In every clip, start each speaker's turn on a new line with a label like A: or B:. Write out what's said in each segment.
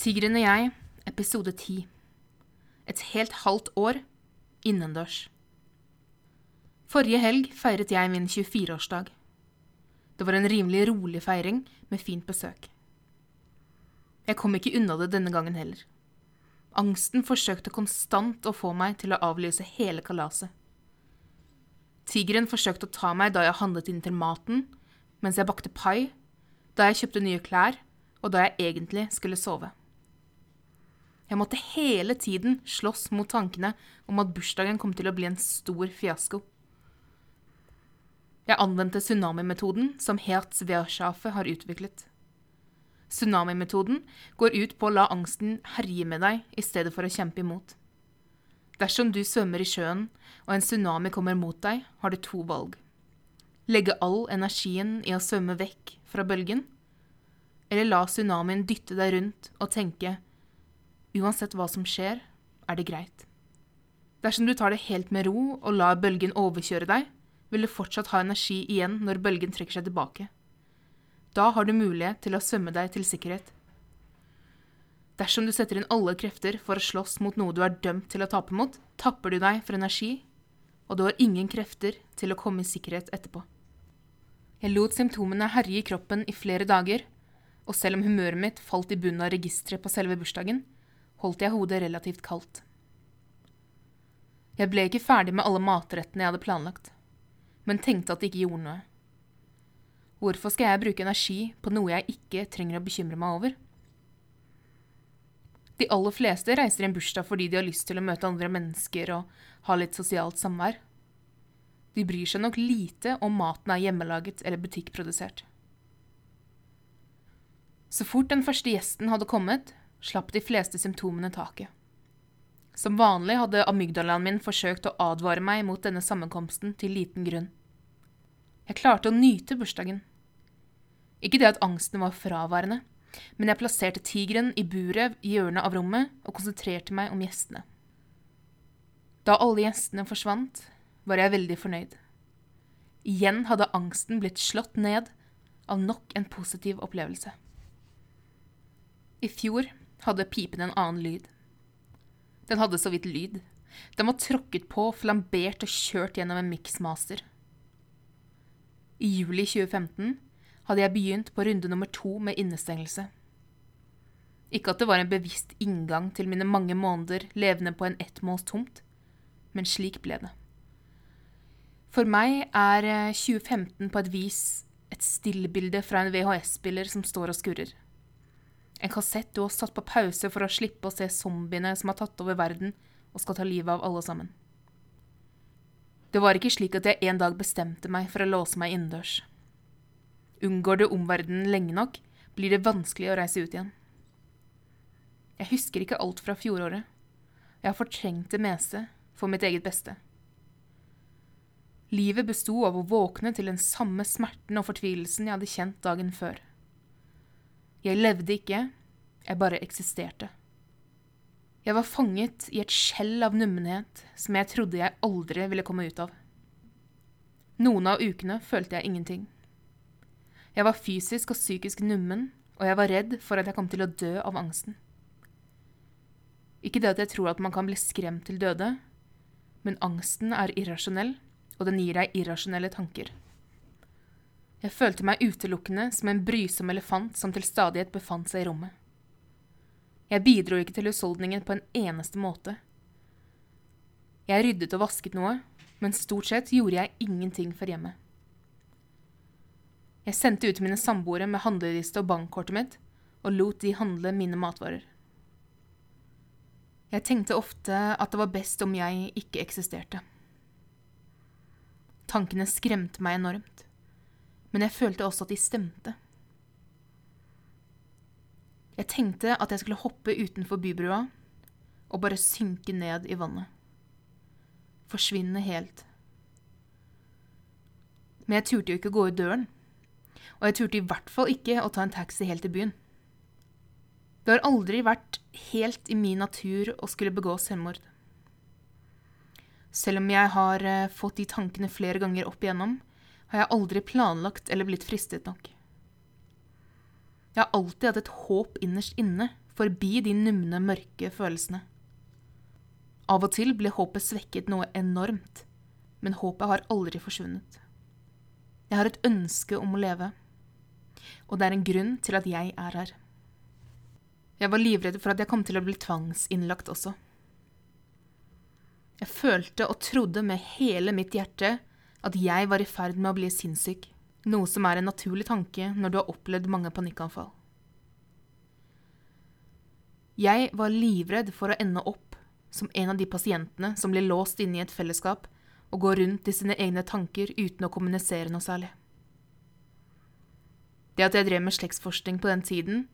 A: Tigeren og jeg, episode 10. Et helt halvt år innendørs. Forrige helg feiret jeg min 24-årsdag. Det var en rimelig rolig feiring med fint besøk. Jeg kom ikke unna det denne gangen heller. Angsten forsøkte konstant å få meg til å avlyse hele kalaset. Tigeren forsøkte å ta meg da jeg handlet inn til maten, mens jeg bakte pai, da jeg kjøpte nye klær, og da jeg egentlig skulle sove. Jeg måtte hele tiden slåss mot tankene om at bursdagen kom til å bli en stor fiasko. Jeg anvendte tsunamimetoden som Hertz Werschafe har utviklet. Tsunamimetoden går ut på å la angsten herje med deg i stedet for å kjempe imot. Dersom du svømmer i sjøen og en tsunami kommer mot deg, har du to valg. Legge all energien i å svømme vekk fra bølgen, eller la tsunamien dytte deg rundt og tenke uansett hva som skjer, er det greit. Dersom du tar det helt med ro og lar bølgen overkjøre deg, vil du fortsatt ha energi igjen når bølgen trekker seg tilbake. Da har du mulighet til å svømme deg til sikkerhet. Dersom du setter inn alle krefter for å slåss mot noe du er dømt til å tape mot, tapper du deg for energi, og du har ingen krefter til å komme i sikkerhet etterpå. Jeg lot symptomene herje i kroppen i flere dager, og selv om humøret mitt falt i bunnen av registeret på selve bursdagen, holdt jeg hodet relativt kaldt. Jeg ble ikke ferdig med alle matrettene jeg hadde planlagt, men tenkte at det ikke gjorde noe. Hvorfor skal jeg bruke energi på noe jeg ikke trenger å bekymre meg over? De aller fleste reiser i en bursdag fordi de har lyst til å møte andre mennesker og ha litt sosialt samvær. De bryr seg nok lite om maten er hjemmelaget eller butikkprodusert. Så fort den første gjesten hadde kommet, slapp de fleste symptomene taket. Som vanlig hadde amygdalaen min forsøkt å advare meg mot denne sammenkomsten til liten grunn. Jeg klarte å nyte bursdagen. Ikke det at angsten var fraværende, men jeg plasserte tigeren i buret i hjørnet av rommet og konsentrerte meg om gjestene. Da alle gjestene forsvant, var jeg veldig fornøyd. Igjen hadde angsten blitt slått ned av nok en positiv opplevelse. I fjor hadde pipen en annen lyd. Den hadde så vidt lyd. Den var tråkket på, flambert og kjørt gjennom en miksmaster. I juli 2015 hadde jeg begynt på runde nummer to med innestengelse. Ikke at det var en bevisst inngang til mine mange måneder levende på en ettmåls tomt, men slik ble det. For meg er 2015 på et vis et stillbilde fra en VHS-spiller som står og skurrer. En kassett du har satt på pause for å slippe å se zombiene som har tatt over verden og skal ta livet av alle sammen. Det var ikke slik at jeg en dag bestemte meg for å låse meg innendørs. Unngår du omverdenen lenge nok, blir det vanskelig å reise ut igjen. Jeg husker ikke alt fra fjoråret. Jeg har fortrengt det meste for mitt eget beste. Livet besto av å våkne til den samme smerten og fortvilelsen jeg hadde kjent dagen før. Jeg levde ikke, jeg bare eksisterte. Jeg var fanget i et skjell av nummenhet som jeg trodde jeg aldri ville komme ut av. Noen av ukene følte jeg ingenting. Jeg var fysisk og psykisk nummen, og jeg var redd for at jeg kom til å dø av angsten. Ikke det at jeg tror at man kan bli skremt til døde, men angsten er irrasjonell, og den gir deg irrasjonelle tanker. Jeg følte meg utelukkende som en brysom elefant som til stadighet befant seg i rommet. Jeg bidro ikke til husholdningen på en eneste måte. Jeg ryddet og vasket noe, men stort sett gjorde jeg ingenting for hjemmet. Jeg sendte ut mine samboere med handleliste og bankkortet mitt, og lot de handle mine matvarer. Jeg tenkte ofte at det var best om jeg ikke eksisterte. Tankene skremte meg enormt, men jeg følte også at de stemte. Jeg tenkte at jeg skulle hoppe utenfor bybrua og bare synke ned i vannet. Forsvinne helt. Men jeg turte jo ikke å gå ut døren og jeg turte i hvert fall ikke å ta en taxi helt til byen. Det har aldri vært helt i min natur å skulle begå selvmord. Selv om jeg har eh, fått de tankene flere ganger opp igjennom, har jeg aldri planlagt eller blitt fristet nok. Jeg har alltid hatt et håp innerst inne forbi de numne, mørke følelsene. Av og til ble håpet svekket noe enormt, men håpet har aldri forsvunnet. Jeg har et ønske om å leve, og det er en grunn til at jeg er her. Jeg var livredd for at jeg kom til å bli tvangsinnlagt også. Jeg følte og trodde med hele mitt hjerte at jeg var i ferd med å bli sinnssyk, noe som er en naturlig tanke når du har opplevd mange panikkanfall. Jeg var livredd for å ende opp som en av de pasientene som blir låst inne i et fellesskap og går rundt i sine egne tanker uten å kommunisere noe særlig. Det at jeg drev med slektsforskning på den tiden,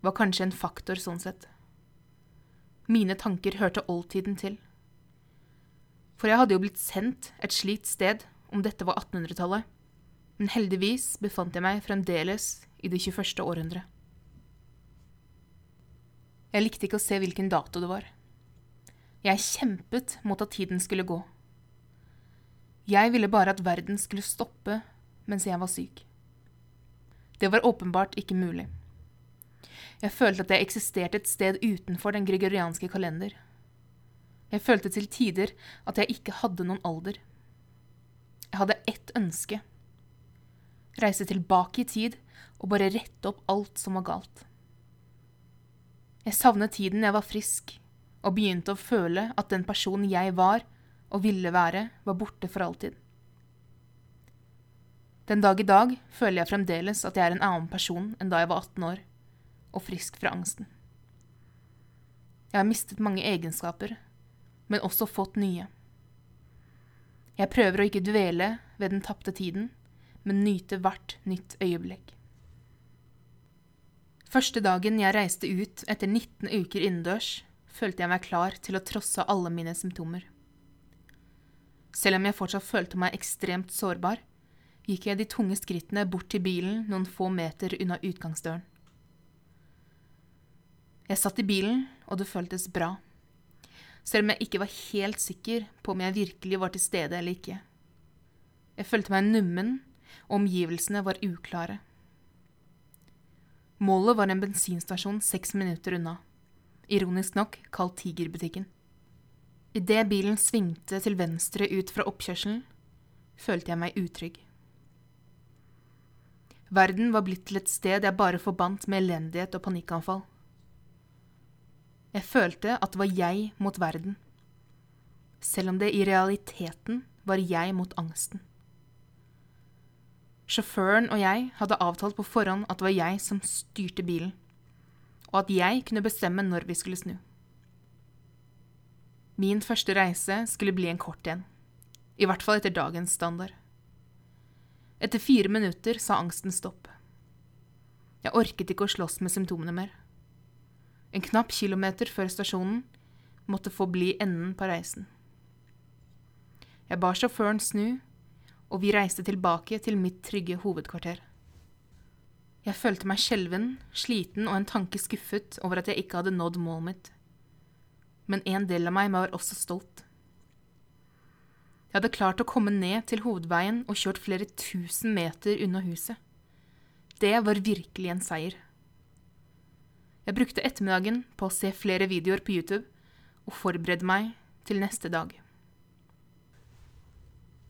A: var kanskje en faktor sånn sett. Mine tanker hørte oldtiden til. For jeg hadde jo blitt sendt et slikt sted om dette var 1800-tallet, men heldigvis befant jeg meg fremdeles i det 21. århundre. Jeg likte ikke å se hvilken dato det var. Jeg kjempet mot at tiden skulle gå. Jeg ville bare at verden skulle stoppe mens jeg var syk. Det var åpenbart ikke mulig. Jeg følte at jeg eksisterte et sted utenfor den gregorianske kalender. Jeg følte til tider at jeg ikke hadde noen alder. Jeg hadde ett ønske. Reise tilbake i tid og bare rette opp alt som var galt. Jeg savnet tiden jeg var frisk, og begynte å føle at den personen jeg var og ville være, var borte for alltid. Den dag i dag føler jeg fremdeles at jeg er en annen person enn da jeg var 18 år, og frisk fra angsten. Jeg har mistet mange egenskaper, men også fått nye. Jeg prøver å ikke dvele ved den tapte tiden, men nyte hvert nytt øyeblikk. Første dagen jeg reiste ut etter 19 uker innendørs, følte jeg meg klar til å trosse alle mine symptomer. Selv om jeg fortsatt følte meg ekstremt sårbar, gikk jeg de tunge skrittene bort til bilen noen få meter unna utgangsdøren. Jeg satt i bilen, og det føltes bra, selv om jeg ikke var helt sikker på om jeg virkelig var til stede eller ikke. Jeg følte meg nummen, og omgivelsene var uklare. Målet var en bensinstasjon seks minutter unna, ironisk nok kalt Tigerbutikken. Idet bilen svingte til venstre ut fra oppkjørselen, følte jeg meg utrygg. Verden var blitt til et sted jeg bare forbandt med elendighet og panikkanfall. Jeg følte at det var jeg mot verden, selv om det i realiteten var jeg mot angsten. Sjåføren og jeg hadde avtalt på forhånd at det var jeg som styrte bilen, og at jeg kunne bestemme når vi skulle snu. Min første reise skulle bli en kort en, i hvert fall etter dagens standard. Etter fire minutter sa angsten stopp. Jeg orket ikke å slåss med symptomene mer. En knapp kilometer før stasjonen måtte få bli enden på reisen. Jeg ba sjåføren snu og vi reiste tilbake til mitt trygge hovedkvarter. Jeg følte meg skjelven, sliten og en tanke skuffet over at jeg ikke hadde nådd målet mitt. Men en del av meg var også stolt. Jeg hadde klart å komme ned til hovedveien og kjørt flere tusen meter unna huset. Det var virkelig en seier. Jeg brukte ettermiddagen på å se flere videoer på YouTube og forberede meg til neste dag.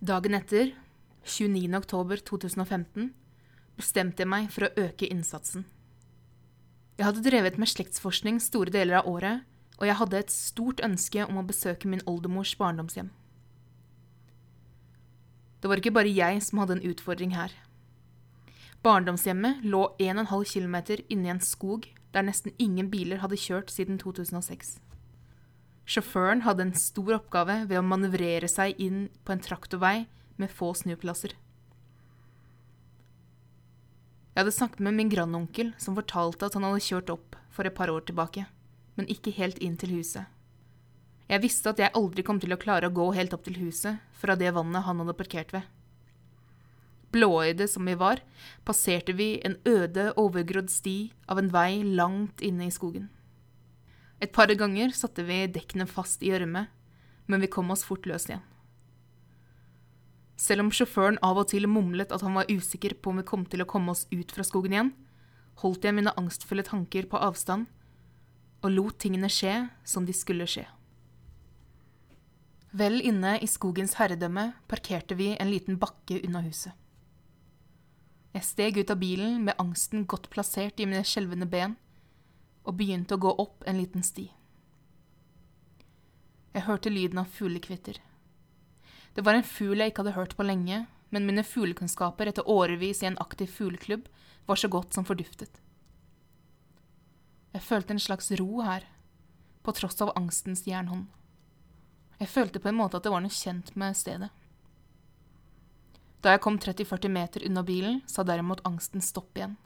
A: Dagen etter 29.10.2015 bestemte jeg meg for å øke innsatsen. Jeg hadde drevet med slektsforskning store deler av året, og jeg hadde et stort ønske om å besøke min oldemors barndomshjem. Det var ikke bare jeg som hadde en utfordring her. Barndomshjemmet lå 1,5 km inne i en skog der nesten ingen biler hadde kjørt siden 2006. Sjåføren hadde en stor oppgave ved å manøvrere seg inn på en traktorvei med få snuplasser. Jeg hadde snakket med min grandonkel, som fortalte at han hadde kjørt opp for et par år tilbake, men ikke helt inn til huset. Jeg visste at jeg aldri kom til å klare å gå helt opp til huset fra det vannet han hadde parkert ved. Blåøyde som vi var, passerte vi en øde, overgrodd sti av en vei langt inne i skogen. Et par ganger satte vi dekkene fast i gjørme, men vi kom oss fort løs igjen. Selv om sjåføren av og til mumlet at han var usikker på om vi kom til å komme oss ut fra skogen igjen, holdt jeg mine angstfulle tanker på avstand og lot tingene skje som de skulle skje. Vel inne i skogens herredømme parkerte vi en liten bakke unna huset. Jeg steg ut av bilen med angsten godt plassert i mine skjelvende ben, og begynte å gå opp en liten sti. Jeg hørte lyden av fuglekvitter. Det var en fugl jeg ikke hadde hørt på lenge, men mine fuglekunnskaper etter årevis i en aktiv fugleklubb var så godt som forduftet. Jeg følte en slags ro her, på tross av angstens jernhånd. Jeg følte på en måte at det var noe kjent med stedet. Da jeg kom 30-40 meter unna bilen, sa derimot angsten stopp igjen.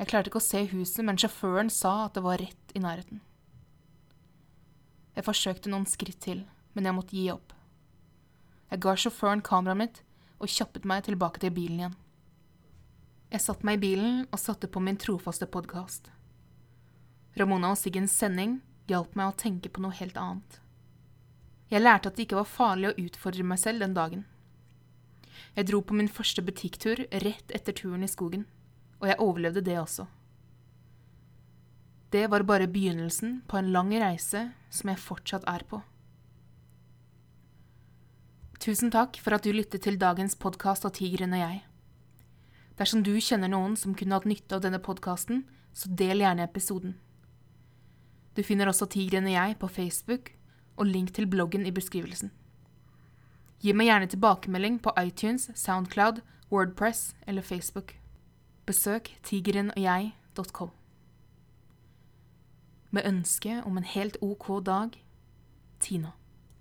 A: Jeg klarte ikke å se huset, men sjåføren sa at det var rett i nærheten. Jeg forsøkte noen skritt til, men jeg måtte gi opp. Jeg ga sjåføren kameraet mitt og kjappet meg tilbake til bilen igjen. Jeg satte meg i bilen og satte på min trofaste podkast. Ramona og Siggens sending hjalp meg å tenke på noe helt annet. Jeg lærte at det ikke var farlig å utfordre meg selv den dagen. Jeg dro på min første butikktur rett etter turen i skogen, og jeg overlevde det også. Det var bare begynnelsen på en lang reise som jeg fortsatt er på. Tusen takk for at du lyttet til dagens podkast av Tigeren og jeg. Dersom du kjenner noen som kunne hatt nytte av denne podkasten, så del gjerne episoden. Du finner også Tigeren og jeg på Facebook og link til bloggen i beskrivelsen. Gi meg gjerne tilbakemelding på iTunes, Soundcloud, Wordpress eller Facebook. Besøk tigerenogjeg.com. Med ønske om en helt ok dag Tina.